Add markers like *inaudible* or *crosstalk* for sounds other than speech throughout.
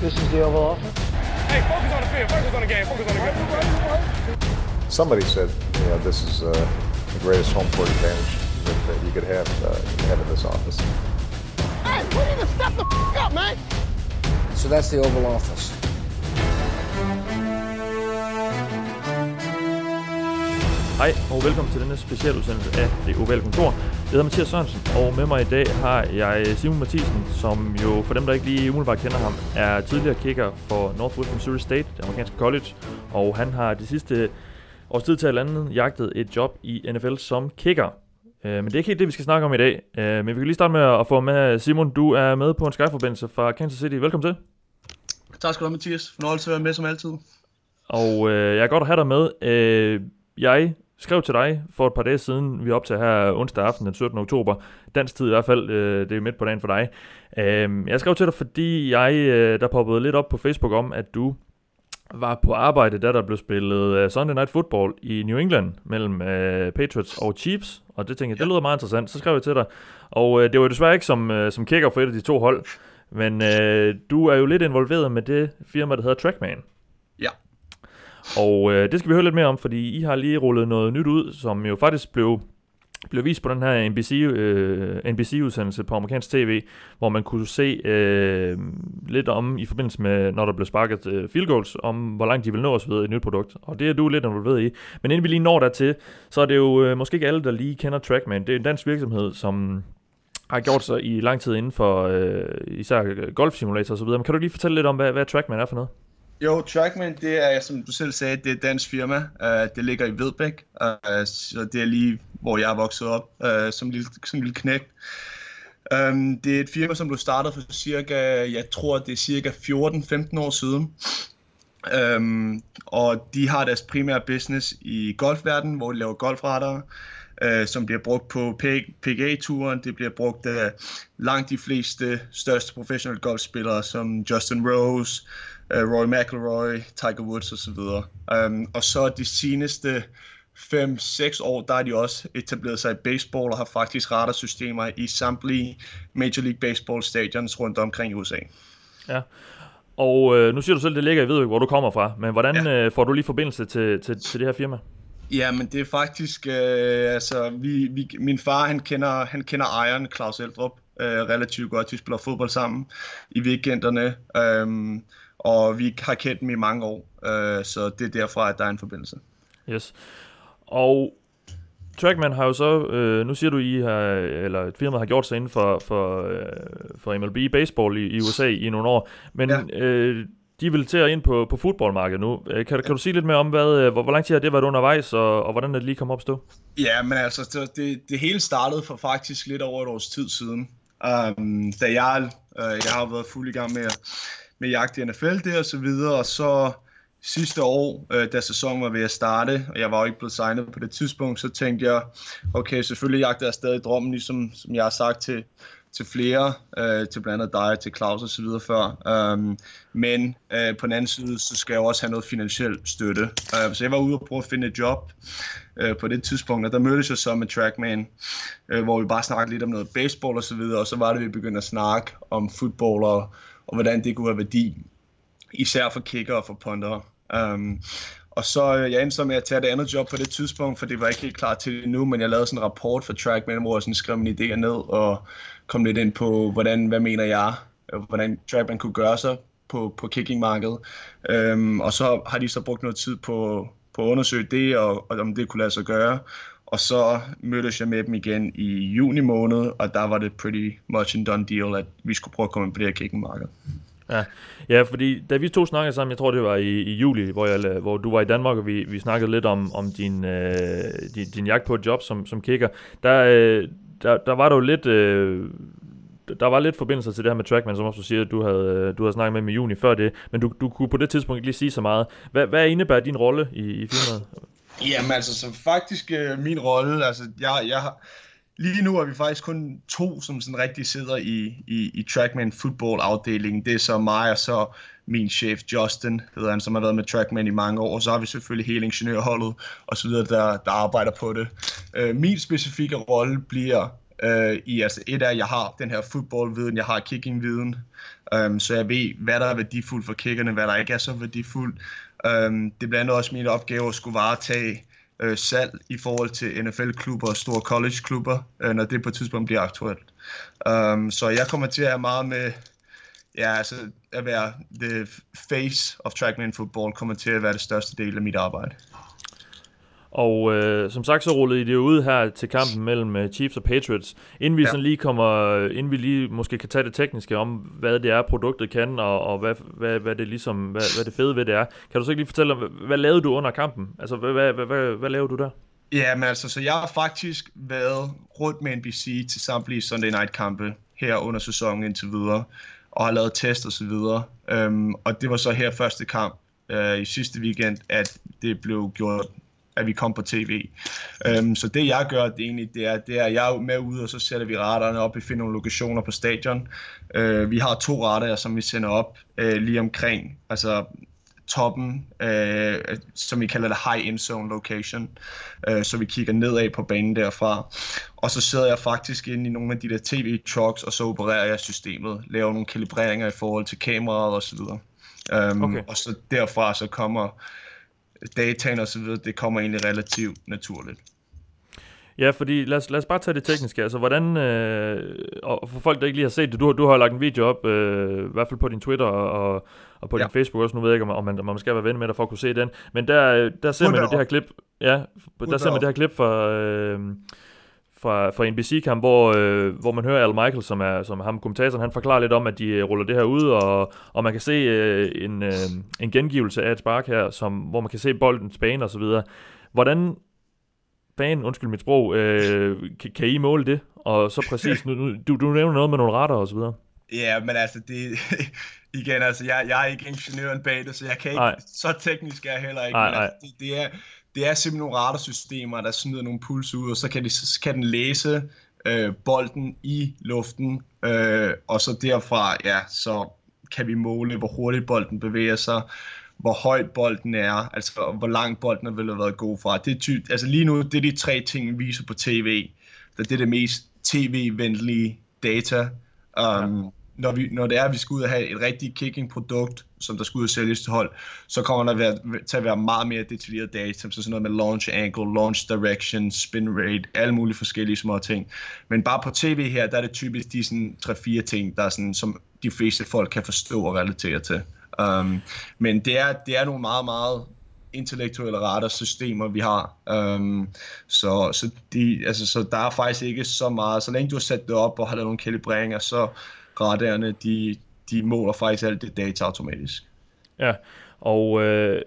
This is the Oval Office. Hey, focus on the field. Focus on the game. Focus on the game. Somebody said, you know, this is uh, the greatest home court advantage that, that you could have, uh, you could have in this office. Hey, we need to step the f- up, man. So that's the Oval Office. Hej og velkommen til denne specialudsendelse af Det Ovale Kontor. Jeg hedder Mathias Sørensen, og med mig i dag har jeg Simon Mathisen, som jo for dem, der ikke lige umiddelbart kender ham, er tidligere kicker for Northwest Missouri State, det amerikanske college, og han har de sidste års tid til andet jagtet et job i NFL som kicker. Øh, Men det er ikke helt det, vi skal snakke om i dag. Øh, Men vi kan lige starte med at få med Simon. Du er med på en Skype-forbindelse fra Kansas City. Velkommen til. Tak skal du have, Mathias. Fornøjelse at være med som altid. Og øh, jeg er godt at have dig med. Øh, jeg skrev til dig for et par dage siden, vi er op til her onsdag aften den 17. oktober, dansk tid i hvert fald, øh, det er midt på dagen for dig. Øh, jeg skrev til dig, fordi jeg, øh, der poppede lidt op på Facebook om, at du var på arbejde, da der blev spillet uh, Sunday Night Football i New England mellem uh, Patriots og Chiefs, og det tænkte jeg, det lyder meget interessant, så skrev jeg til dig, og uh, det var jo desværre ikke som, uh, som kicker for et af de to hold, men uh, du er jo lidt involveret med det firma, der hedder Trackman. Og øh, det skal vi høre lidt mere om, fordi I har lige rullet noget nyt ud, som jo faktisk blev, blev vist på den her NBC, øh, NBC-udsendelse på amerikansk tv, hvor man kunne se øh, lidt om, i forbindelse med, når der blev sparket øh, field goals, om hvor langt de vil nå osv. et nyt produkt. Og det er du lidt involveret i. Men inden vi lige når dertil, så er det jo øh, måske ikke alle, der lige kender Trackman. Det er en dansk virksomhed, som har gjort sig i lang tid inden for øh, især golfsimulator og så videre. Men kan du lige fortælle lidt om, hvad, hvad Trackman er for noget? Jo, Trackman, det er, som du selv sagde, det er et dansk firma. Uh, det ligger i Vedbæk, uh, så det er lige, hvor jeg er vokset op uh, som lille, som lille knægt. Um, øhm, det er et firma, som blev startet for cirka, jeg tror, det er cirka 14-15 år siden. Øhm, og de har deres primære business i golfverdenen, hvor de laver golfretter, øh, som bliver brugt på PGA-turen. Det bliver brugt af langt de fleste største professionelle golfspillere, som Justin Rose, øh, Roy McIlroy, Tiger Woods osv. Øhm, og så de seneste 5-6 år, der har de også etableret sig i baseball og har faktisk radarsystemer i samtlige Major League Baseball stadions rundt omkring i USA. Ja, og øh, nu siger du selv, det ligger i Vedvik, hvor du kommer fra, men hvordan ja. øh, får du lige forbindelse til, til, til det her firma? Ja, men det er faktisk, øh, altså, vi, vi, min far, han kender, han kender ejeren, Claus Eldrup, øh, relativt godt. Vi spiller fodbold sammen i weekenderne, øh, og vi har kendt dem i mange år, øh, så det er derfra, at der er en forbindelse. Yes. Og Trackman har jo så, øh, nu siger du, I har, eller et firma har gjort sig inden for, for, øh, for MLB baseball i, i USA i nogle år, men ja. øh, de vil til at ind på, på fodboldmarkedet nu. Kan, kan du sige lidt mere om, hvad, hvor, hvor lang tid har det været undervejs, og, og hvordan er det lige kommet op at stå? Ja, men altså, det, det hele startede for faktisk lidt over et års tid siden. Um, da jeg, uh, jeg har været fuld i gang med, med jagt i NFL der og så videre, og så sidste år, øh, da sæsonen var ved at starte, og jeg var jo ikke blevet signet på det tidspunkt, så tænkte jeg, okay, selvfølgelig jagter jeg stadig drømmen, ligesom som jeg har sagt til, til flere, øh, til blandt andet dig, til Claus og så videre før. Um, men øh, på den anden side, så skal jeg også have noget finansiel støtte. Uh, så jeg var ude og prøve at finde et job øh, på det tidspunkt, og der mødtes jeg så med Trackman, øh, hvor vi bare snakkede lidt om noget baseball og så videre, og så var det, vi begyndte at snakke om fodbold og, og hvordan det kunne have værdi, især for kicker og for punter. Um, og så øh, jeg endte så med at tage det andet job på det tidspunkt, for det var ikke helt klar til det nu, men jeg lavede sådan en rapport for Trackman, hvor jeg sådan skrev mine idéer ned og kom lidt ind på, hvordan, hvad mener jeg, øh, hvordan Trackman kunne gøre sig på, på kickingmarkedet. Um, og så har de så brugt noget tid på, på at undersøge det, og, og om det kunne lade sig gøre. Og så mødtes jeg med dem igen i juni måned, og der var det pretty much en done deal, at vi skulle prøve at komme ind på det her kickingmarked. Ja. ja, fordi da vi to snakkede sammen, jeg tror det var i, i juli, hvor, jeg, hvor du var i Danmark, og vi, vi snakkede lidt om, om din, øh, din, din jagt på et job som, som kicker, der, øh, der, der var der jo lidt... Øh, der var lidt forbindelser til det her med Trackman, som også du siger, at du havde, øh, du havde snakket med dem i juni før det, men du, du kunne på det tidspunkt ikke lige sige så meget. Hvad, hvad indebærer din rolle i, i firmaet? Jamen altså, så faktisk øh, min rolle, altså jeg, jeg har, lige nu er vi faktisk kun to, som sådan rigtig sidder i, i, i Trackman football afdelingen. Det er så mig og så min chef Justin, hedder han, som har været med Trackman i mange år. Og så har vi selvfølgelig hele ingeniørholdet og så videre, der, der arbejder på det. Øh, min specifikke rolle bliver Øh, i, altså et af, jeg har den her football-viden, jeg har kicking-viden, um, så jeg ved, hvad der er værdifuldt for kickerne, hvad der ikke er så værdifuldt. Um, det er blandt andet også min opgave at skulle varetage øh, salg i forhold til NFL-klubber og store college-klubber, øh, når det på et tidspunkt bliver aktuelt. Um, så jeg kommer til at være meget med, ja, altså at være the face of trackman football kommer til at være det største del af mit arbejde. Og øh, som sagt, så rullede I det ud her til kampen mellem uh, Chiefs og Patriots. Inden vi ja. sådan lige kommer, inden vi lige måske kan tage det tekniske om, hvad det er, produktet kan, og, og hvad, hvad, hvad, det ligesom, hvad, hvad det fede ved det er. Kan du så ikke lige fortælle, hvad, hvad lavede du under kampen? Altså, hvad, hvad, hvad, hvad, hvad lavede du der? Ja, men altså, så jeg har faktisk været rundt med NBC til samtlige Sunday Night kampe her under sæsonen indtil videre, og har lavet test og så videre. Um, og det var så her første kamp uh, i sidste weekend, at det blev gjort at vi kom på tv. Um, så det jeg gør, det egentlig, det er, det er, jeg er med ude, og så sætter vi raderne op, vi finder nogle lokationer på stadion. Uh, vi har to radar, som vi sender op uh, lige omkring, altså toppen, uh, som vi kalder det high end zone location, uh, så vi kigger nedad på banen derfra. Og så sidder jeg faktisk inde i nogle af de der tv-trucks, og så opererer jeg systemet, laver nogle kalibreringer i forhold til kameraet og så videre. Um, okay. Og så derfra så kommer dataen og så videre, det kommer egentlig relativt naturligt. Ja, fordi lad os, lad os bare tage det tekniske. Altså, hvordan, øh, og for folk, der ikke lige har set det, du, du har lagt en video op, øh, i hvert fald på din Twitter og, og på ja. din Facebook også. Nu ved jeg ikke, om, man, om man skal være ven med dig for at kunne se den. Men der, der ser man jo det her klip, ja, der ser man det her klip fra, øh, fra, fra NBC-kamp, hvor, øh, hvor man hører Al Michael, som er som ham kommentatoren, han forklarer lidt om, at de ruller det her ud, og, og man kan se øh, en, øh, en gengivelse af et spark her, som, hvor man kan se boldens bane og så videre. Hvordan banen, undskyld mit sprog, øh, kan, kan I måle det? Og så præcis, nu, nu, du, du nævner noget med nogle retter og så videre. Ja, men altså, det, *laughs* igen, altså, jeg, jeg er ikke ingeniøren bag det, så jeg kan ikke, nej. så teknisk er jeg heller ikke, nej, men altså, det, det, er, det er simpelthen nogle radarsystemer, der smider nogle puls ud, og så kan, de, så kan den læse øh, bolden i luften, øh, og så derfra, ja, så kan vi måle, hvor hurtigt bolden bevæger sig, hvor højt bolden er, altså hvor lang bolden vil have været god fra. Det er ty- altså lige nu, det er de tre ting, vi viser på tv. Det er det mest tv-venlige data. Um, ja når, vi, når det er, at vi skal ud og have et rigtigt kicking-produkt, som der skal ud og sælges til hold, så kommer der være, til at være meget mere detaljeret data, så sådan noget med launch angle, launch direction, spin rate, alle mulige forskellige små ting. Men bare på tv her, der er det typisk de sådan 3-4 ting, der er sådan, som de fleste folk kan forstå og relatere til. Um, men det er, det er nogle meget, meget intellektuelle radarsystemer, vi har. Um, så, så, de, altså, så der er faktisk ikke så meget, så længe du har sat det op og har lavet nogle kalibreringer, så raderne, de, de måler faktisk alt det data automatisk. Ja, og øh,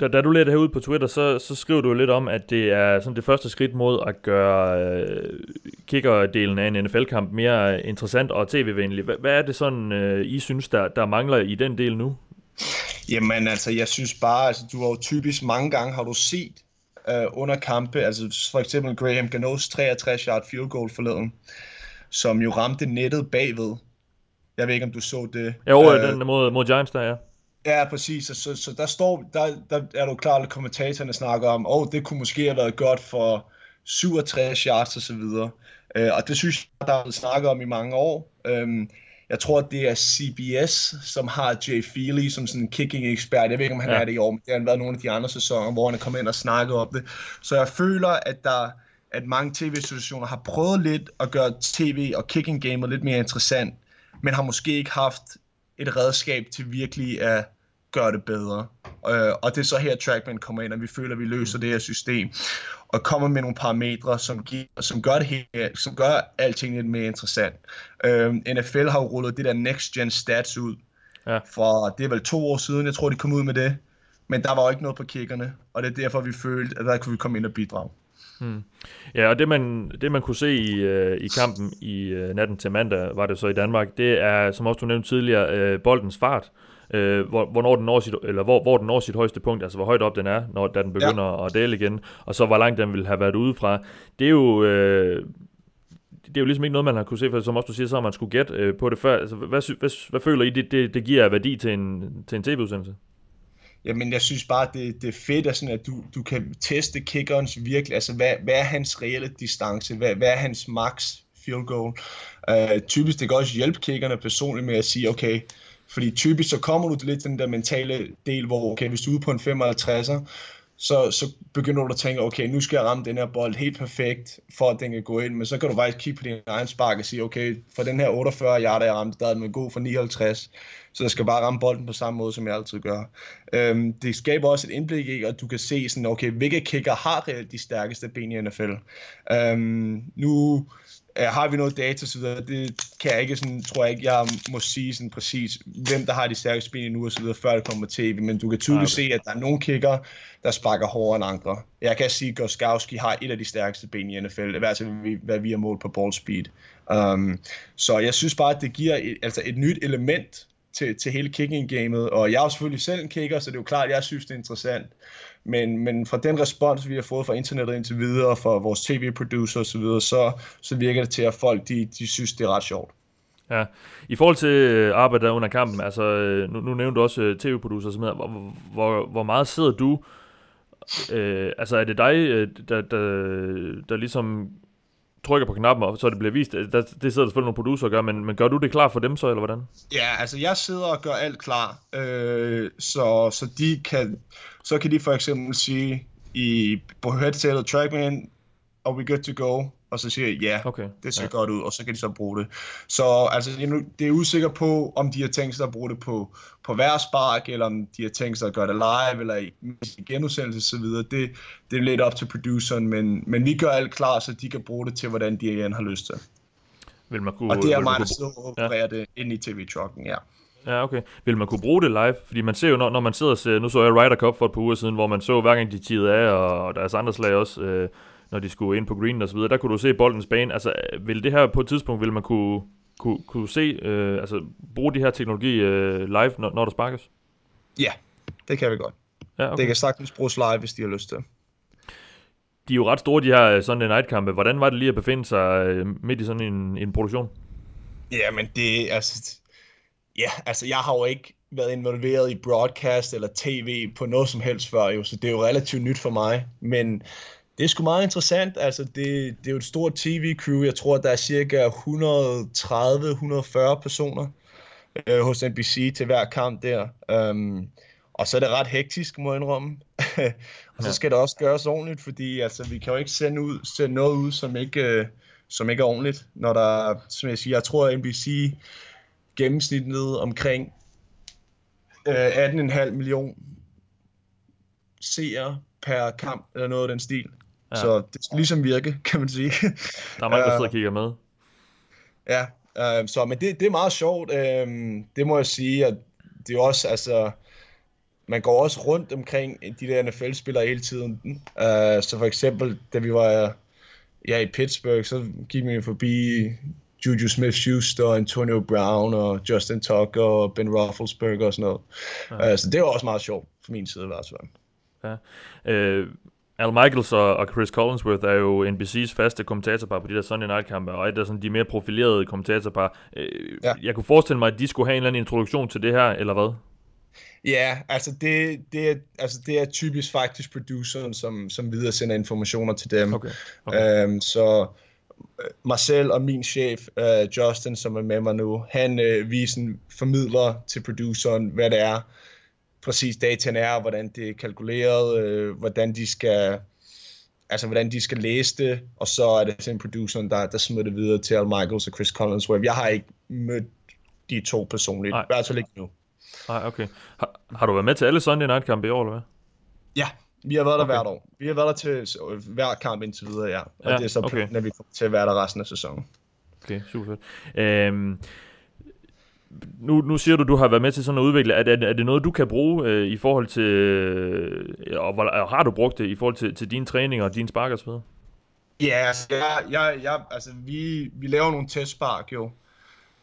da, da du lægger det her ud på Twitter, så, så skriver du lidt om, at det er sådan det første skridt mod at gøre øh, kickerdelen af en NFL-kamp mere interessant og tv-venlig. Hvad, hvad er det sådan, øh, I synes, der, der mangler i den del nu? Jamen altså, jeg synes bare, altså du har jo typisk mange gange, har du set øh, under kampe, altså for eksempel Graham Ganos 63 yard field goal forleden, som jo ramte nettet bagved, jeg ved ikke, om du så det. Jo, øh, den mod, mod Giants der, ja. Ja, præcis. Så, så, så der, står, der, der er du klar, at kommentatorerne snakker om, åh, oh, det kunne måske have været godt for 67 yards og så videre. Øh, og det synes jeg, der er blevet snakket om i mange år. Øh, jeg tror, det er CBS, som har Jay Feely som sådan en kicking-ekspert. Jeg ved ikke, om han ja. er det i år, men det har været nogle af de andre sæsoner, hvor han er kommet ind og snakket om det. Så jeg føler, at der at mange tv-situationer har prøvet lidt at gøre tv og kicking-gamet lidt mere interessant men har måske ikke haft et redskab til virkelig at gøre det bedre. Øh, og det er så her, Trackman kommer ind, og vi føler, at vi løser det her system, og kommer med nogle parametre, som, giver, som gør det her, som gør alting lidt mere interessant. Øh, NFL har jo rullet det der Next Gen Stats ud, ja. for det er vel to år siden, jeg tror, de kom ud med det, men der var jo ikke noget på kickerne, og det er derfor, vi følte, at der kunne vi komme ind og bidrage. Hmm. Ja, og det man, det man kunne se i, uh, i kampen i uh, natten til mandag, var det så i Danmark, det er, som også du nævnte tidligere, uh, boldens fart. Uh, hvor, hvornår den når sit, eller hvor, hvor den når sit højeste punkt, altså hvor højt op den er, når da den begynder ja. at dele igen, og så hvor langt den vil have været ude fra. Det er jo... Uh, det er jo ligesom ikke noget, man har kunne se, for som også du siger, så har man skulle gætte øh, på det før. Altså, hvad, hvad, hvad, hvad føler I, det, det, det giver af værdi til en, til en tv-udsendelse? Jamen, jeg synes bare, det, det er fedt, at, sådan, at du, du kan teste kickerens virkelig, altså hvad, hvad er hans reelle distance, hvad, hvad er hans max field goal. Uh, typisk det kan også hjælpe kickerne personligt med at sige, okay, fordi typisk så kommer du til lidt den der mentale del, hvor okay, hvis du er ude på en 55'er, så, så begynder du at tænke, okay, nu skal jeg ramme den her bold helt perfekt, for at den kan gå ind, men så kan du faktisk kigge på din egen spark og sige, okay, for den her 48 yarder, jeg ramte, der er den god for 59, så jeg skal bare ramme bolden på samme måde, som jeg altid gør. Øhm, det skaber også et indblik i, at du kan se sådan, okay, hvilke kicker har reelt de stærkeste ben i NFL. Øhm, nu Uh, har vi noget data så videre, det kan jeg ikke sådan, tror jeg ikke, jeg må sige sådan præcis, hvem der har de stærkeste ben nu og så videre, før det kommer tv, men du kan tydeligt okay. se, at der er nogle kicker, der sparker hårdere end andre. Jeg kan sige, at Goskowski har et af de stærkeste ben i NFL, i hvert fald hvad vi har målt på ball speed. Um, så jeg synes bare, at det giver et, altså et nyt element til, til hele kicking-gamet, og jeg er jo selvfølgelig selv en kicker, så det er jo klart, at jeg synes, det er interessant. Men, men fra den respons, vi har fået fra internettet indtil videre, fra vores tv-producer osv., så, så, så virker det til, at folk de, de synes, det er ret sjovt. Ja, i forhold til øh, arbejdet under kampen, altså øh, nu, nu nævnte du også øh, tv-producer og sådan noget, hvor, hvor, hvor meget sidder du, øh, altså er det dig, der, der, der ligesom trykker på knappen, og så det bliver vist. Det, det sidder selvfølgelig nogle producer og gør, men, men gør du det klar for dem så, eller hvordan? Ja, altså jeg sidder og gør alt klar, øh, så, så de kan, så kan de for eksempel sige i, på headsetet, trackman, are we good to go? Og så siger jeg, ja, okay. det ser ja. godt ud, og så kan de så bruge det. Så altså, det er usikker på, om de har tænkt sig at bruge det på, på hver spark, eller om de har tænkt sig at gøre det live, eller i, i genudsendelse osv. Det, det er lidt op til produceren, men, men vi gør alt klar, så de kan bruge det til, hvordan de igen har lyst til. Vil man kunne, og det er mig, der sidder og opererer ja. det ind i tv-trucken, ja. Ja, okay. Vil man kunne bruge det live? Fordi man ser jo, når, når man sidder og ser, nu så jeg Ryder Cup for et par uger siden, hvor man så hver gang de tidede af, og deres andre slag også, øh, når de skulle ind på green og så videre, der kunne du se boldens bane. Altså, vil det her på et tidspunkt, vil man kunne, kunne, kunne se, øh, altså bruge de her teknologi øh, live, når, når der sparkes? Ja, det kan vi godt. Ja, okay. Det kan sagtens bruges live, hvis de har lyst til. De er jo ret store, de her øh, Sunday Night-kampe. Hvordan var det lige at befinde sig øh, midt i sådan en, en produktion? Ja, men det, altså, ja, altså jeg har jo ikke været involveret i broadcast eller tv på noget som helst før, jo, så det er jo relativt nyt for mig. Men det er sgu meget interessant. Altså, det, det er jo et stort tv-crew. Jeg tror, der er cirka 130-140 personer øh, hos NBC til hver kamp der. Um, og så er det ret hektisk, må jeg indrømme. *laughs* og så skal det også gøres ordentligt, fordi altså, vi kan jo ikke sende, ud, sende noget ud, som ikke, øh, som ikke er ordentligt. Når der, som jeg siger, jeg tror, at NBC gennemsnittet omkring øh, 18,5 million seere per kamp, eller noget af den stil. Ja. Så det skal ligesom virke, *laughs* kan man sige. Der er mange, der sidder og kigger med. Ja, øh, så, men det, det er meget sjovt. Øh, det må jeg sige, at det er også, altså, man går også rundt omkring de der NFL-spillere hele tiden. Uh, så for eksempel, da vi var ja, i Pittsburgh, så gik vi forbi Juju Smith-Schuster, Antonio Brown og Justin Tucker og Ben Roethlisberger og sådan noget. Ja. Uh, så det var også meget sjovt, fra min side i hvert fald. Ja. Øh, Al Michaels og, og Chris Collinsworth er jo NBC's faste kommentatorpar på de der Sunday Night-kampe, og et af sådan de mere profilerede kommentatorpar. Øh, ja. Jeg kunne forestille mig, at de skulle have en eller anden introduktion til det her, eller hvad? Ja, altså det, det, er, altså det er typisk faktisk produceren, som, som videre sender informationer til dem. Okay. Okay. Øhm, så øh, mig selv og min chef, uh, Justin, som er med mig nu, han uh, vi sådan formidler til produceren, hvad det er, præcis dataen er, hvordan det er kalkuleret, øh, hvordan de skal altså hvordan de skal læse det, og så er det simpelthen produceren, der, der smider det videre til Al Michaels og Chris Collinsworth. Jeg har ikke mødt de to personligt, i hvert fald ikke nu. Nej, okay. Har, har du været med til alle Sunday Night kampe i år, eller hvad? Ja, vi har været der okay. hvert år. Vi har været der til hver kamp indtil videre, ja. Og ja, det er så okay. når vi kommer til at være der resten af sæsonen. Okay, super fedt. Øhm, nu, nu siger du, du har været med til sådan at udvikle. Er det, er det noget, du kan bruge øh, i forhold til, øh, og, og har du brugt det i forhold til, til dine træninger og dine spark osv.? Ja, altså, jeg, jeg, jeg, altså vi, vi laver nogle testspark jo,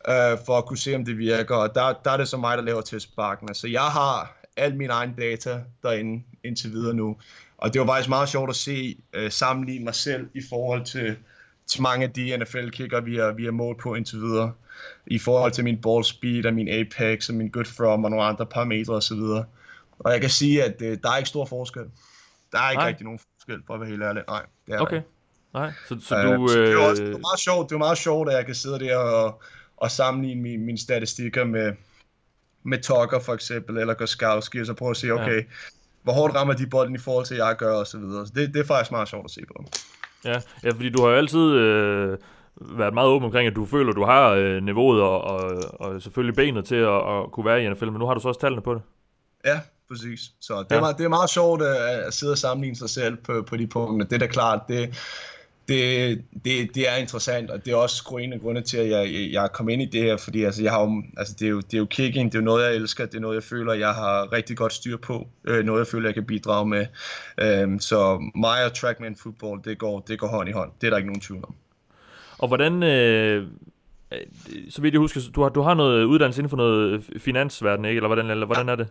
øh, for at kunne se, om det virker, og der, der er det så mig, der laver testsparkene. Så jeg har al min egen data derinde indtil videre nu, og det var faktisk meget sjovt at se, øh, sammenligne mig selv i forhold til, til mange af de NFL-kicker, vi har, vi har målt på indtil videre i forhold til min ball speed og min apex og min good from og nogle andre parametre osv. Og jeg kan sige, at øh, der er ikke stor forskel. Der er ikke Nej. rigtig nogen forskel, for at være helt ærlig. Nej, det er okay. Nej, så, så Øh, du... så det, er også, Øh, det, er meget sjovt, det er meget sjovt, at jeg kan sidde der og, og sammenligne mine, mine statistikker med, med Tucker for eksempel, eller Goskowski, og så prøve at se, okay, ja. hvor hårdt rammer de bolden i forhold til, jeg gør, og så videre. Så det, det er faktisk meget sjovt at se på. ja, ja, fordi du har jo altid øh, været meget åben omkring, at du føler, at du har øh, niveauet og, og, og selvfølgelig benet til at, at kunne være i NFL, men nu har du så også tallene på det. Ja, præcis. Så det, Ja. er, meget, det er meget sjovt at, at sidde og sammenligne sig selv på, på de punkter. Det er da klart, det, det, det, det er interessant, og det er også en af grunde til, at jeg, jeg, kom ind i det her, fordi altså, jeg har jo, altså, det, er jo, det er jo kicking, det er jo noget, jeg elsker, det er noget, jeg føler, jeg har rigtig godt styr på, øh, noget, jeg føler, jeg kan bidrage med. Øhm, så mig og Trackman Football, det går, det går hånd i hånd. Det er der ikke nogen tvivl om. Og hvordan... Øh, øh, så vidt jeg husker, du har, du har noget uddannelse inden for noget finansverden, ikke? Eller hvordan, eller hvordan er det?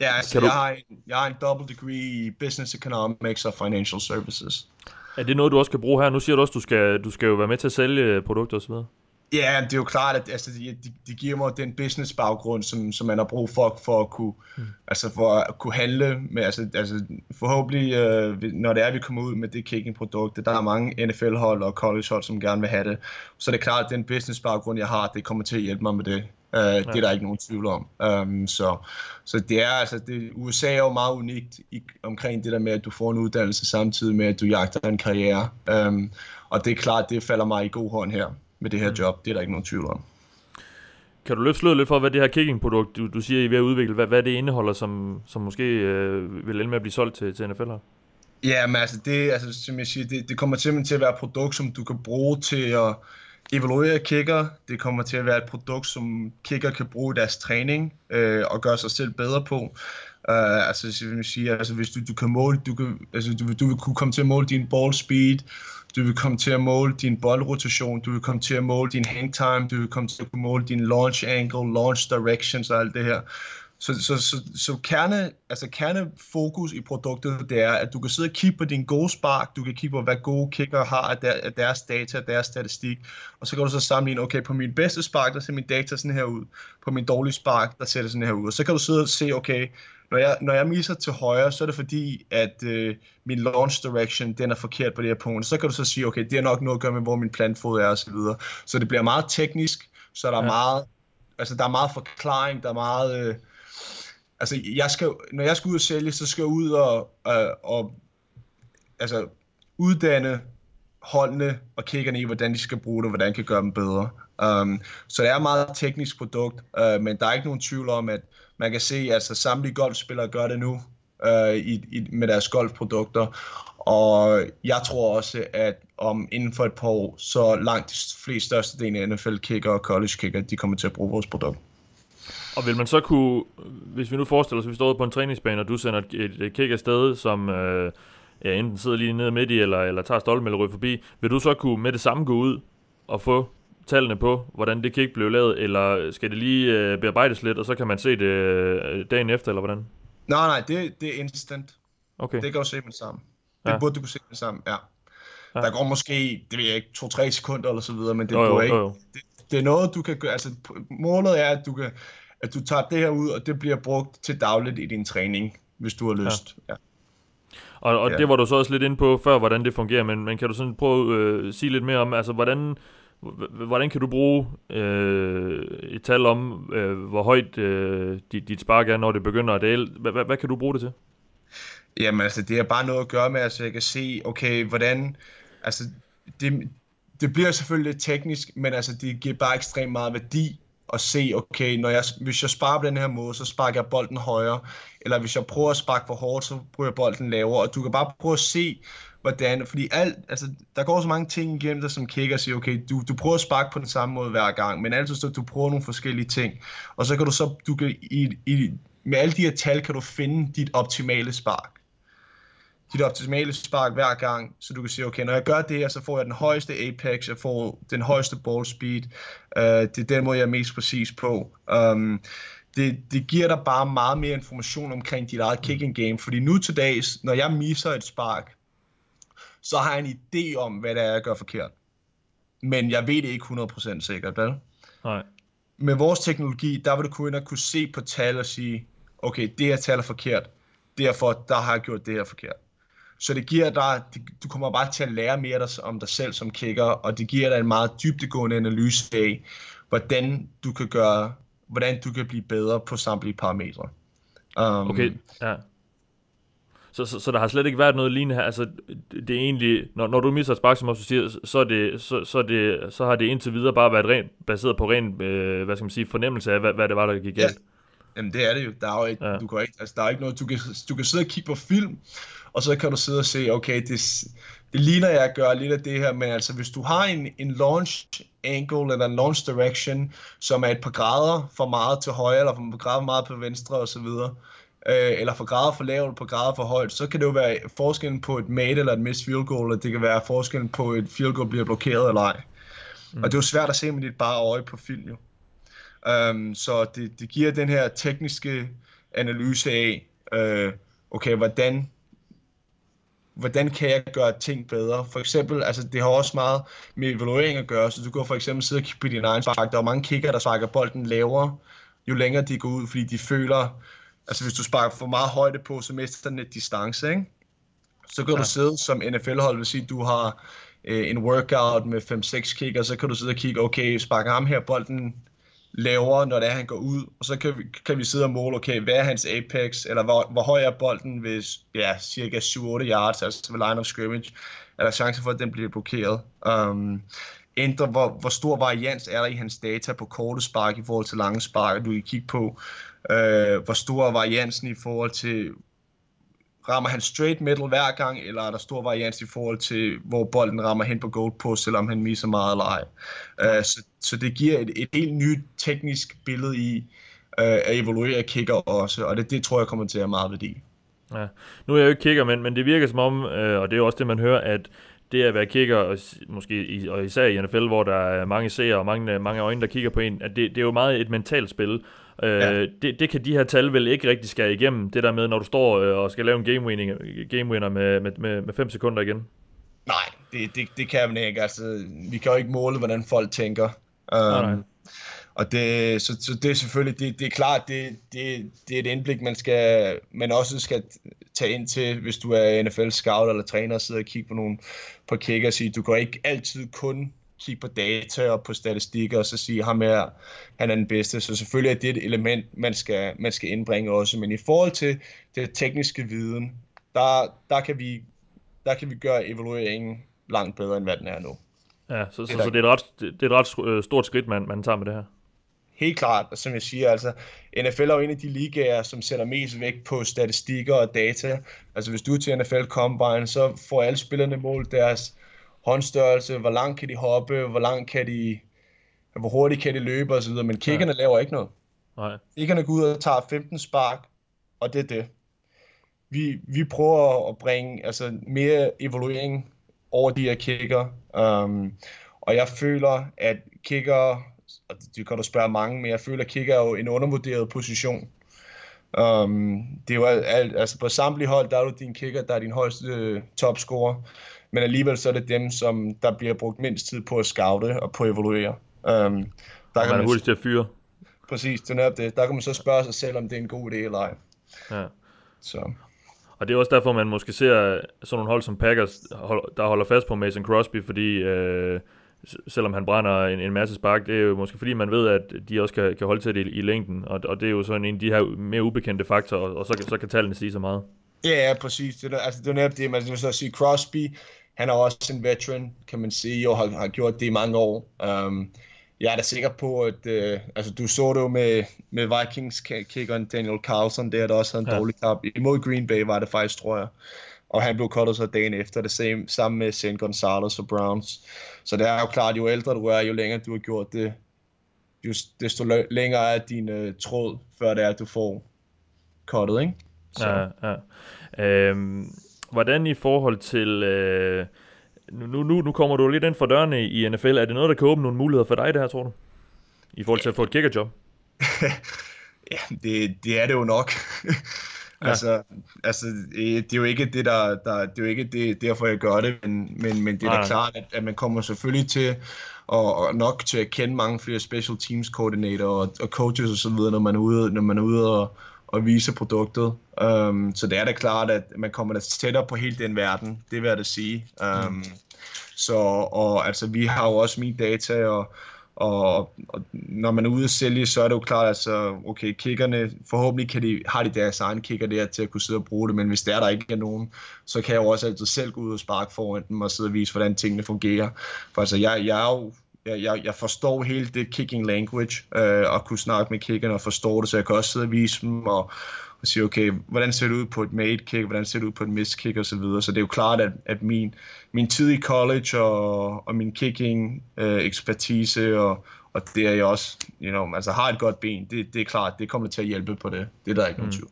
Ja, altså, Kan du- jeg, har en, jeg har en double degree i Business Economics og Financial Services. Er det noget, du også kan bruge her? Nu siger du også, du skal, du skal jo være med til at sælge produkter osv. Ja, det er jo klart, at altså, de, de, de giver mig den business baggrund, som, som man har brug for, for at kunne, mm. altså for at kunne handle med, altså, altså forhåbentlig, øh, når det er, at vi kommer ud med det kicking produkt, der er mange NFL-hold og college-hold, som gerne vil have det, så er det klart, at den business baggrund, jeg har, det kommer til at hjælpe mig med det. Uh, ja. Det er der ikke nogen tvivl om. Um, så, så det er altså, det, USA er jo meget unikt i, omkring det der med, at du får en uddannelse samtidig med, at du jagter en karriere. Um, og det er klart, det falder mig i god hånd her med det her job. Det er der ikke nogen tvivl om. Kan du løfte sløret lidt for, hvad det her kicking-produkt, du, du siger, I er ved at udvikle, hvad, hvad det indeholder, som, som måske øh, vil ende med at blive solgt til, til NFL'er? Ja, men altså, det, altså som jeg siger, det, det kommer simpelthen til at være et produkt, som du kan bruge til at evaluere kicker. Det kommer til at være et produkt, som kicker kan bruge i deres træning øh, og gøre sig selv bedre på. Uh, altså, som jeg siger, altså, hvis du, du kan måle, du, kan, altså, du, du vil kunne komme til at måle din ball speed, du vil komme til at måle din boldrotation, du vil komme til at måle din hang time, du vil komme til at kunne måle din launch angle, launch directions og alt det her. Så, så, så, så kerne, altså kernefokus i produktet, det er, at du kan sidde og kigge på din gode spark, du kan kigge på, hvad gode kicker har af, der, af deres data, af deres statistik, og så kan du så sammenligne, okay, på min bedste spark, der ser min data sådan her ud, på min dårlige spark, der ser det sådan her ud, og så kan du sidde og se, okay, når jeg, når jeg misser til højre, så er det fordi, at øh, min launch direction, den er forkert på det her punkt. Så kan du så sige, okay, det har nok noget at gøre med, hvor min plantfod er, og så videre. Så det bliver meget teknisk, så der er Ja. meget, altså der er meget forklaring, der er meget, øh, altså jeg skal, når jeg skal ud og sælge, så skal jeg ud og, øh, og altså uddanne holdene og kiggerne i, hvordan de skal bruge det, hvordan de kan gøre dem bedre. Um, så det er et meget teknisk produkt, uh, men der er ikke nogen tvivl om, at man kan se, at altså, samtlige golfspillere gør det nu øh, i, i, med deres golfprodukter, og jeg tror også, at om inden for et par år, så langt de fleste største del af NFL-kicker og college-kicker, de kommer til at bruge vores produkt. Og vil man så kunne, hvis vi nu forestiller os, at vi står på en træningsbane, og du sender et, et, et kick afsted, som øh, ja, enten sidder lige nede midt i, eller, eller tager stolpen eller ryger forbi, vil du så kunne med det samme gå ud og få tallene på, hvordan det kick blev lavet, eller skal det lige øh, bearbejdes lidt, og så kan man se det øh, dagen efter, eller hvordan? Nej, nej, det, det er instant. Okay. Det kan du se med det samme. Det Ja. burde du kunne se med det samme, ja. Ja. Der går måske, det ved jeg ikke, to-tre sekunder eller så videre, men det Jo, jo, ikke. jo, jo. Det, det er noget, du kan gøre, altså målet er, at du kan, at du tager det her ud, og det bliver brugt til dagligt i din træning, hvis du har lyst. Ja. Og, og Ja. det var du så også lidt inde på før, hvordan det fungerer, men, men kan du sådan prøve at øh, sige lidt mere om, altså hvordan, hvordan kan du bruge øh, et tal om, øh, hvor højt øh, dit, dit spark er, når det begynder at dale? Hvad, kan du bruge det til? Jamen altså, det har bare noget at gøre med, at altså, jeg kan se, okay, hvordan, altså, det, det bliver selvfølgelig lidt teknisk, men altså, det giver bare ekstremt meget værdi at se, okay, når jeg, hvis jeg sparer på den her måde, så sparker jeg bolden højere, eller hvis jeg prøver at sparke for hårdt, så bruger jeg bolden lavere, og du kan bare prøve at se, hvordan, fordi alt, altså, der går så mange ting igennem dig som kigger og siger, okay, du, du prøver at sparke på den samme måde hver gang, men altid så du prøver nogle forskellige ting, og så kan du så, du kan, i, i, med alle de her tal, kan du finde dit optimale spark. Dit optimale spark hver gang, så du kan sige, okay, når jeg gør det her, så får jeg den højeste apex, jeg får den højeste ball speed, uh, det er den måde, jeg er mest præcis på. Um, det, det giver dig bare meget mere information omkring dit eget kicking game, fordi nu til dags, når jeg misser et spark, så har jeg en idé om, hvad det er, jeg gør forkert. Men jeg ved det ikke 100% sikkert, vel? Nej. med vores teknologi, der vil du kunne ind og kunne se på tal og sige, okay, det her tal er forkert, derfor der har jeg gjort det her forkert. Så det giver dig, du kommer bare til at lære mere om dig selv som kicker, og det giver dig en meget dybdegående analyse af, hvordan du kan gøre, hvordan du kan blive bedre på samtlige parametre. Um, okay, ja. Så, så, så der har slet ikke været noget lignende her. Altså, det er egentlig, når, når du misser et spark, som også siger, så, er det, så, så, det, så har det indtil videre bare været ren, baseret på ren, øh, hvad skal man sige, fornemmelse af, hvad, hvad det var, der gik galt. Ja. Jamen det er det jo. Der er jo ikke, ja. du kan ikke, altså, der er ikke noget, du kan, du kan sidde og kigge på film, og så kan du sidde og se, okay, det, det ligner jeg at gøre lidt af det her, men altså hvis du har en, en launch angle eller en launch direction, som er et par grader for meget til højre, eller for grader for meget på venstre osv., øh, eller for grader for lavt, på grader for højt, så kan det jo være forskellen på et made eller et missed field goal, og det kan være forskellen på et field goal bliver blokeret eller ej. Mm. Og det er jo svært at se med dit bare øje på film jo. Um, så det, det giver den her tekniske analyse af, øh, okay, hvordan hvordan kan jeg gøre ting bedre? For eksempel, altså det har også meget med evaluering at gøre, så du kan for eksempel sidde og kigge på din egen spark. Der er mange kicker, der sparker bolden lavere, jo længere de går ud, fordi de føler, altså hvis du sparker for meget højde på, så mister den et distance, ikke? Så kan ja. du sidde som NFL-hold, vil sige, du har øh, en workout med 5-6 kicker, så kan du sidde og kigge, okay, sparker ham her bolden lavere, når det er, han går ud, og så kan vi, kan vi sidde og måle, okay, hvad er hans apex, eller hvor, hvor høj er bolden hvis, ja, cirka 7-8 yards, altså ved line of scrimmage, er der chance for, at den bliver blokeret. Um, ændre, hvor, hvor stor varians er der i hans data på korte spark i forhold til lange spark, du kan kigge på, øh, hvor stor er variansen i forhold til, rammer han straight middle hver gang, eller er der stor varians i forhold til, hvor bolden rammer hen på goalpost, selvom han misser meget eller ej. Uh, så, så det giver et, et helt nyt teknisk billede i uh, at evaluere kicker også, og det, det tror jeg kommer til at have meget værdi. Ja. Nu er jeg jo ikke kigger, men, men det virker som om, øh, og det er jo også det, man hører, at det at være kigger, og måske i, og især i NFL, hvor der er mange seere og mange, mange øjne, der kigger på en, at det, det er jo meget et mentalt spil. Øh, ja. det, det kan de her tal vel ikke rigtig skære igennem, det der med, når du står øh, og skal lave en game, winning, game winner med, med, med, med fem sekunder igen. Nej, det, det, det kan man ikke. Altså, vi kan jo ikke måle, hvordan folk tænker. Um, nej, nej. Og det, så, så det er selvfølgelig, det, det er klart, det, det, det er et indblik, man, skal, man også skal tage ind til, hvis du er NFL-scout eller træner og sidder og kigger på nogle på kicker og sige, du kan ikke altid kun kigge på data og på statistikker og så sige, ham her, han er den bedste. Så selvfølgelig er det et element, man skal, man skal indbringe også. Men i forhold til det tekniske viden, der, der, kan, vi, der kan vi gøre evalueringen langt bedre, end hvad den er nu. Ja, så, så, så det, er et ret, det er et ret øh, stort skridt, man, man tager med det her. Helt klart, og som jeg siger, altså, NFL er jo en af de ligaer, som sætter mest vægt på statistikker og data. Altså hvis du er til NFL Combine, så får alle spillerne målt deres håndstørrelse, hvor langt kan de hoppe, hvor langt kan de, hvor hurtigt kan de løbe osv., men kickerne ja. laver ikke noget. Nej. Kickerne går ud og tager 15 spark, og det er det. Vi, vi prøver at bringe altså, mere evaluering over de her kicker, um, og jeg føler, at kicker, og det kan du spørge mange, men jeg føler, at kicker er jo en undervurderet position. Um, det er jo alt, altså på samtlige hold, der er du din kicker, der er din højeste uh, topscorer men alligevel så er det dem, som der bliver brugt mindst tid på at scoute og på at evaluere. Um, der og kan man er hurtigt til at fyre. Præcis, det er det. Der kan man så spørge sig selv, om det er en god idé eller ej. Ja. Så. Og det er også derfor, man måske ser sådan nogle hold som Packers, der holder fast på Mason Crosby, fordi øh, selvom han brænder en, en masse spark, det er jo måske fordi, man ved, at de også kan, kan holde til det i, i længden, og, og det er jo sådan en af de her mere ubekendte faktorer, og, og så, så kan tallene sige så meget. Ja, ja, præcis. Det er, altså, det er netop det, man vil så sige, Crosby, han er også en veteran, kan man sige, og har, har gjort det i mange år. Um, jeg er da sikker på, at uh, altså, du så det jo med, med Vikings-kickeren Daniel Carlson, der der også havde en ja. dårlig kamp. Imod Green Bay var det faktisk, tror jeg. Og han blev kottet så dagen efter det same, sammen med St. Gonzalez og Browns. Så det er jo klart, jo ældre du er, jo længere du har gjort det, just, desto længere er din uh, tråd, før det er, at du får kottet, ikke? Så. Ja, ja. Øhm, hvordan i forhold til... Øh, nu, nu, nu kommer du lidt ind for dørene i NFL. Er det noget, der kan åbne nogle muligheder for dig, det her, tror du? I forhold til at få et kickerjob? *laughs* ja, det, det er det jo nok. *laughs* Ja. altså, altså, det er jo ikke det, der, der det er jo ikke det, derfor, jeg gør det, men, men, men det er da klart, at, at man kommer selvfølgelig til og, og nok til at kende mange flere special teams koordinatorer og, og coaches og så videre, når man er ude, når man er ude og, at vise produktet. Um, så det er da klart, at man kommer da tættere på hele den verden, det vil jeg da sige. Um, mm. Så og, altså, vi har jo også min data, og, og, og når man er ude at sælge, så er det jo klart, altså, okay, kickerne, forhåbentlig kan de, har de deres egen kicker der til at kunne sidde og bruge det, men hvis der, der ikke er nogen, så kan jeg jo også altid selv gå ud og sparke foran dem og sidde og vise, hvordan tingene fungerer. For altså, jeg, jeg er jo jeg, jeg, jeg forstår hele det kicking language, øh, og kunne snakke med kickerne og forstå det, så jeg kan også sidde og vise dem og, og sige, okay, hvordan ser det ud på et made kick, hvordan ser det ud på et miss kick og så videre. Så det er jo klart, at, at min, min tid i college og, og min kicking øh, ekspertise og, og det er jeg også, you know, altså har et godt ben, det, det er klart, det kommer til at hjælpe på det. Det er der ikke mm. nogen tvivl.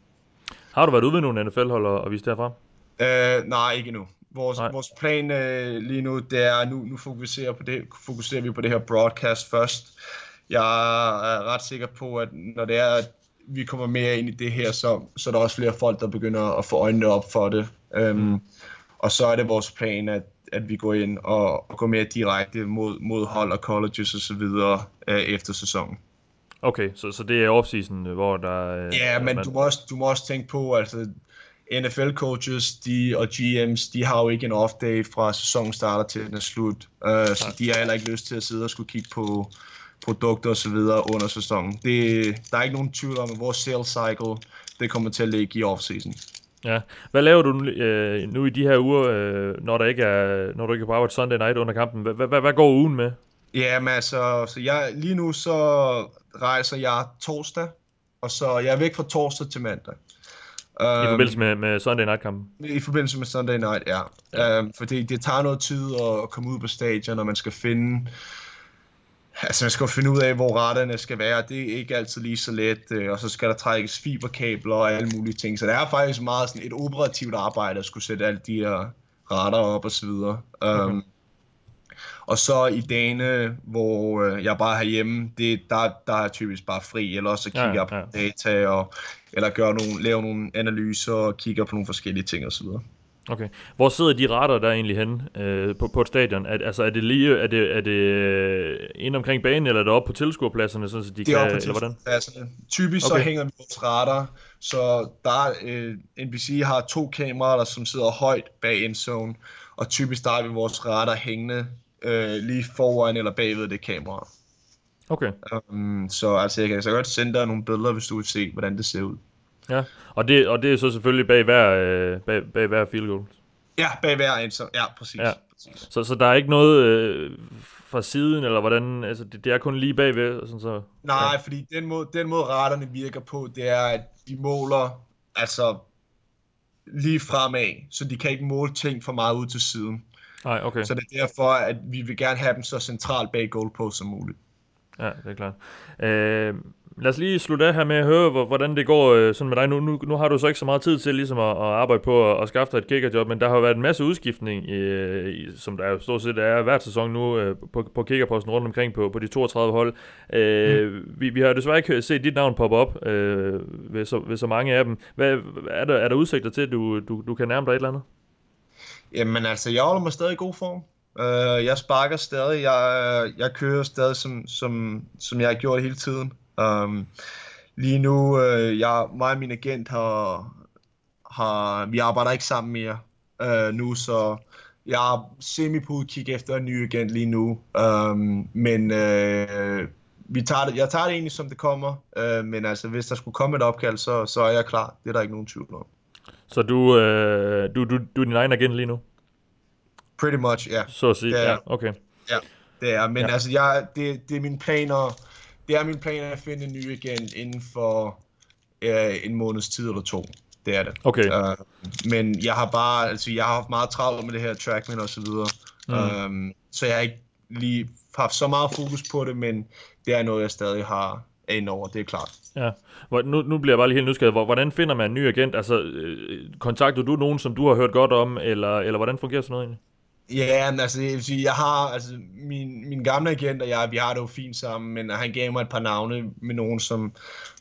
Har du været ude ved nogle NFL-hold og, og vist derfra? Øh, nej, ikke endnu. Vores, nej. vores plan øh, lige nu, det er, nu, nu fokuserer, på det, fokuserer vi på det her broadcast først. Jeg er ret sikker på, at når det er, at vi kommer mere ind i det her, så, så er der også flere folk, der begynder at få øjnene op for det. Um, mm. Og så er det vores plan, at, at vi går ind og, og går mere direkte mod, mod hold og colleges og så videre uh, efter sæsonen. Okay, så, så det er offseason, hvor der... Uh, ja, men man... du, må også, du må også tænke på, altså NFL-coaches de, og GM's, de har jo ikke en off-day fra sæsonen starter til den er slut. Uh, så de har heller ikke lyst til at sidde og skulle kigge på, produkter osv. under sæsonen. Det, der er ikke nogen tvivl om, at vores sales cycle, det kommer til at ligge i off-season. Ja. Hvad laver du øh, nu i de her uger, øh, når der ikke er, når du ikke er på arbejde Sunday night under kampen? Hvad, hvad, hvad går ugen med? Ja, men altså, så jeg, lige nu så rejser jeg torsdag, og så jeg er væk fra torsdag til mandag. I um, forbindelse med, med Sunday Night-kampen? I forbindelse med Sunday Night, ja. ja. Um, fordi det tager noget tid at komme ud på stadion, når man skal finde Altså, man skal jo finde ud af, hvor retterne skal være. Det er ikke altid lige så let. Øh, og så skal der trækkes fiberkabler og alle mulige ting. Så det er faktisk meget sådan et operativt arbejde at skulle sætte alle de her retter op og så videre. Okay. Um, og så i dagene, hvor øh, jeg bare er hjemme, det, der, der er typisk bare fri, eller så kigger ja, ja. på data, og, eller gør nogle, laver nogle analyser og kigger på nogle forskellige ting osv. Okay. Hvor sidder de retter der egentlig henne øh, på, på et stadion? Er, altså, er det lige er det, er det øh, inde omkring banen, eller er det oppe på tilskuerpladserne, så de det kan, er oppe på eller hvordan? Typisk okay. så hænger vi vores retter, så der øh, NBC har to kameraer, der, som sidder højt bag endzone, og typisk der har vi vores retter hængende øh, lige foran eller bagved det kamera. Okay. Um, så altså, jeg kan så godt sende dig nogle billeder, hvis du vil se, hvordan det ser ud. Ja, og det, og det er så selvfølgelig bag hver, øh, bag, bag hver field goal. Ja, bag hver en, så, ja, præcis. Ja. præcis. Så, så der er ikke noget øh, fra siden, eller hvordan, altså det, det er kun lige bagved? Sådan så, Nej, ja. fordi den måde, den måde retterne virker på, det er, at de måler, altså lige fremad, så de kan ikke måle ting for meget ud til siden. Nej, okay. Så det er derfor, at vi vil gerne have dem så centralt bag goalpost som muligt. Ja, det er klart. Øh, lad os lige slutte af her med at høre, hvordan det går øh, sådan med dig. Nu, nu, nu har du så ikke så meget tid til ligesom at, at arbejde på at, at skaffe dig et kickerjob, men der har jo været en masse udskiftning, i, som der jo stort set er hver sæson nu øh, på, på kickerposten rundt omkring på, på de 32 hold. Øh, mm. vi, vi har desværre ikke set dit navn poppe op øh, ved, så, ved så mange af dem. Hvad, er, der, er der udsigter til, at du, du, du kan nærme dig et eller andet? Jamen altså, jeg holder mig stadig i god form. Uh, jeg sparker stadig, jeg, jeg kører stadig, som, som, som jeg har gjort hele tiden. Um, lige nu, uh, jeg, mig og min agent har, har, vi arbejder ikke sammen mere uh, nu, så jeg er semi på udkig efter en ny agent lige nu. Um, men uh, vi tager det, jeg tager det egentlig, som det kommer. Uh, men altså, hvis der skulle komme et opkald, så, så er jeg klar. Det er der ikke nogen tvivl om. Så du, øh, du, du, du er din egen agent lige nu? Pretty much, ja. Yeah. Så at sige, ja, okay. Ja, det er. Men ja. altså, jeg, det, det er min planer, det er min plan at finde en ny agent inden for øh, en måneds tid eller to. Det er det. Okay. Uh, men jeg har bare, altså jeg har haft meget travlt med det her trackman og så videre. Mm. Um, så jeg har ikke lige haft så meget fokus på det, men det er noget, jeg stadig har ind over, det er klart. Ja, nu, nu bliver jeg bare lige helt nysgerrig. Hvordan finder man en ny agent? Altså, øh, kontakter du nogen, som du har hørt godt om, eller, eller hvordan fungerer sådan noget egentlig? Ja, men altså, jeg, vil sige, jeg har, altså, min, min gamle agent og jeg, vi har det jo fint sammen, men han gav mig et par navne med nogen, som,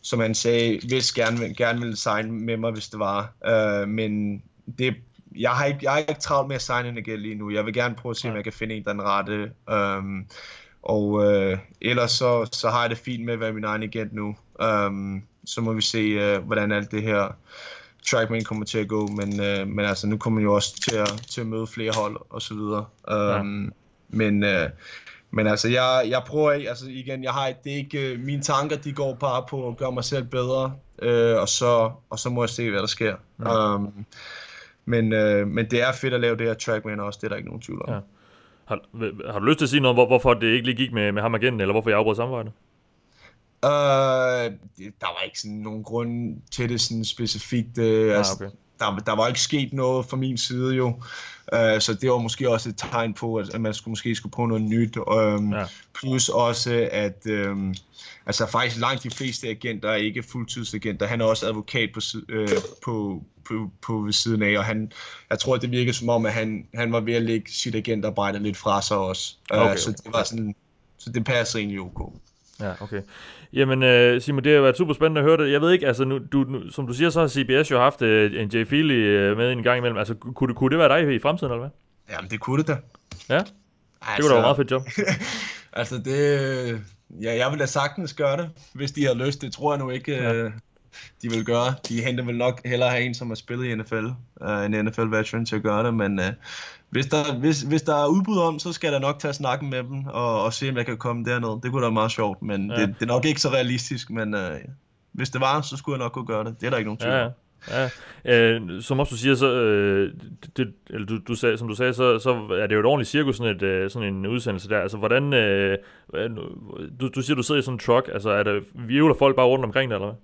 som han sagde, hvis gerne, gerne ville signe med mig, hvis det var. Uh, men det, jeg har, ikke, jeg har ikke travlt med at signe en agent lige nu. Jeg vil gerne prøve at se, ja. om jeg kan finde en, der er den rette. Um, og øh, ellers så, så har jeg det fint med at være min egen agent nu. Um, så må vi se, øh, hvordan alt det her trackman kommer til at gå, men, øh, men altså nu kommer man jo også til at, til at møde flere hold og så videre. Um, ja. Men øh, men altså, jeg, jeg prøver ikke, altså igen, jeg har, det er ikke, øh, mine tanker, de går bare på at gøre mig selv bedre, øh, og, så, og så må jeg se, hvad der sker. Ja. Um, men, øh, men det er fedt at lave det her trackman også, det er der ikke nogen tvivl om. Ja. Har, har du lyst til at sige noget, hvor, hvorfor det ikke lige gik med, med ham igen, eller hvorfor jeg afbrød samarbejdet? Uh, der var ikke sådan nogen grund til det sådan specifikt. Uh, altså, okay. der, der var ikke sket noget fra min side jo. Uh, så det var måske også et tegn på, at, man skulle måske skulle prøve noget nyt. Um, ja. Plus også, at um, altså faktisk langt de fleste agenter er ikke fuldtidsagenter. Han er også advokat på, uh, på, på, på ved siden af, og han, jeg tror, det virker som om, at han, han var ved at lægge sit agentarbejde lidt fra sig også. Uh, okay, så det var sådan, så det passer egentlig ok. Ja, okay. Jamen, uh, Simon, det har været super spændende at høre det. Jeg ved ikke, altså, nu, du, nu, som du siger, så har CBS jo haft uh, en Jay Feely uh, med en gang imellem. Altså, kunne, kunne det være dig i fremtiden, eller hvad? Jamen, det kunne det da. Ja? Altså, det kunne da være meget fedt job. *laughs* altså, det... Ja, jeg ville da sagtens gøre det, hvis de har lyst. Det tror jeg nu ikke, ja. De vil gøre. De henter vel nok hellere have en, som har spillet i NFL, uh, en NFL-veteran til at gøre det, men uh, hvis der, hvis, hvis der er udbud om, så skal da nok tage snakken med dem og, og se, om jeg kan komme derned. Det kunne da være meget sjovt, men ja. det, det er nok ikke så realistisk, men uh, hvis det var, så skulle jeg nok kunne gøre det. Det er der ikke nogen tvivl ja, ja. Øh, som også du siger, så, øh, det, eller du, du sagde, som du sagde, så, så er det jo et ordentligt cirkus, sådan, et, øh, sådan en udsendelse der. Altså, hvordan, øh, du, du siger, du sidder i sådan en truck, altså, er der, virvler folk bare rundt omkring det, eller hvad?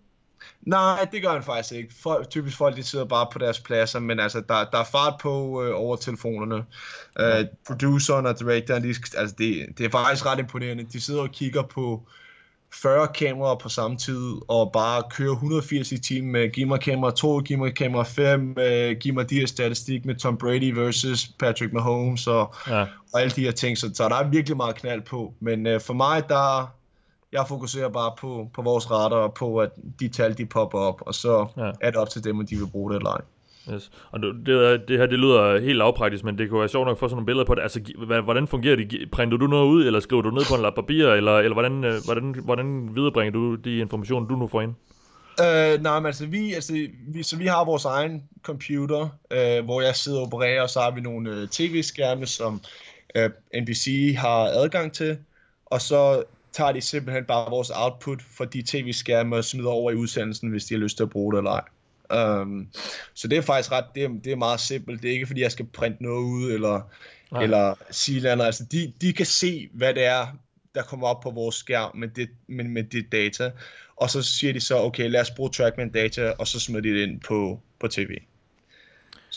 Nej, det gør han faktisk ikke. Folk, typisk folk, de sidder bare på deres pladser, men altså, der, der er fart på øh, over telefonerne. Ja. Uh, produceren og directoren, de, altså, det, det er faktisk ret imponerende. De sidder og kigger på 40 kameraer på samme tid, og bare kører 180 i timen med giv mig kamera 2, giv mig kamera 5, øh, giv mig de her statistik med Tom Brady versus Patrick Mahomes og, ja. og alle de her ting. Så, så der er virkelig meget knald på. Men øh, for mig, der, jeg fokuserer bare på, på vores retter og på, at de tal, de popper op, og så ja. er det op til dem, om de vil bruge det eller ej. Yes. Og det, det her, det lyder helt lavpraktisk, men det kunne være sjovt nok at få sådan nogle billeder på det. Altså, hvordan fungerer det? Printer du noget ud, eller skriver du ned på en lap papir, eller, eller hvordan, øh, hvordan, hvordan viderebringer du de informationer, du nu får ind? Uh, nej, men altså vi, altså vi, så vi har vores egen computer, uh, hvor jeg sidder og opererer, og så har vi nogle uh, tv-skærme, som uh, NBC har adgang til, og så tager de simpelthen bare vores output for de tv-skærme og smider over i udsendelsen, hvis de har lyst til at bruge det eller ej. Um, så det er faktisk ret, det er, det er meget simpelt. Det er ikke fordi, jeg skal printe noget ud, eller, eller sige noget Altså, de, de kan se, hvad det er, der kommer op på vores skærm med det, med, med det data. Og så siger de så, okay, lad os bruge Trackman data, og så smider de det ind på, på tv.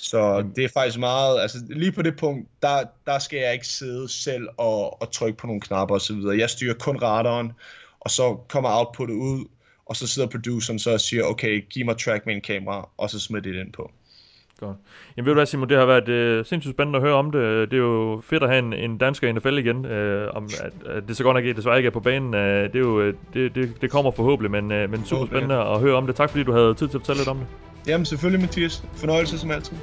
Så det er faktisk meget, altså lige på det punkt, der, der skal jeg ikke sidde selv og, og trykke på nogle knapper og så videre. Jeg styrer kun radaren, og så kommer outputtet ud, og så sidder produceren så og siger, okay, giv mig Trackman kamera, og så smider det ind på. Godt. Jamen ved du hvad Simon, det har været uh, sindssygt spændende at høre om det. Det er jo fedt at have en, en dansker i NFL igen. Uh, om, at, at det så godt nok desværre ikke er på banen. Uh, det, er jo, det, det, det kommer forhåbentlig, men, uh, men super spændende at høre om det. Tak fordi du havde tid til at fortælle lidt om det. Jamen selvfølgelig Mathias. Fornøjelse som altid.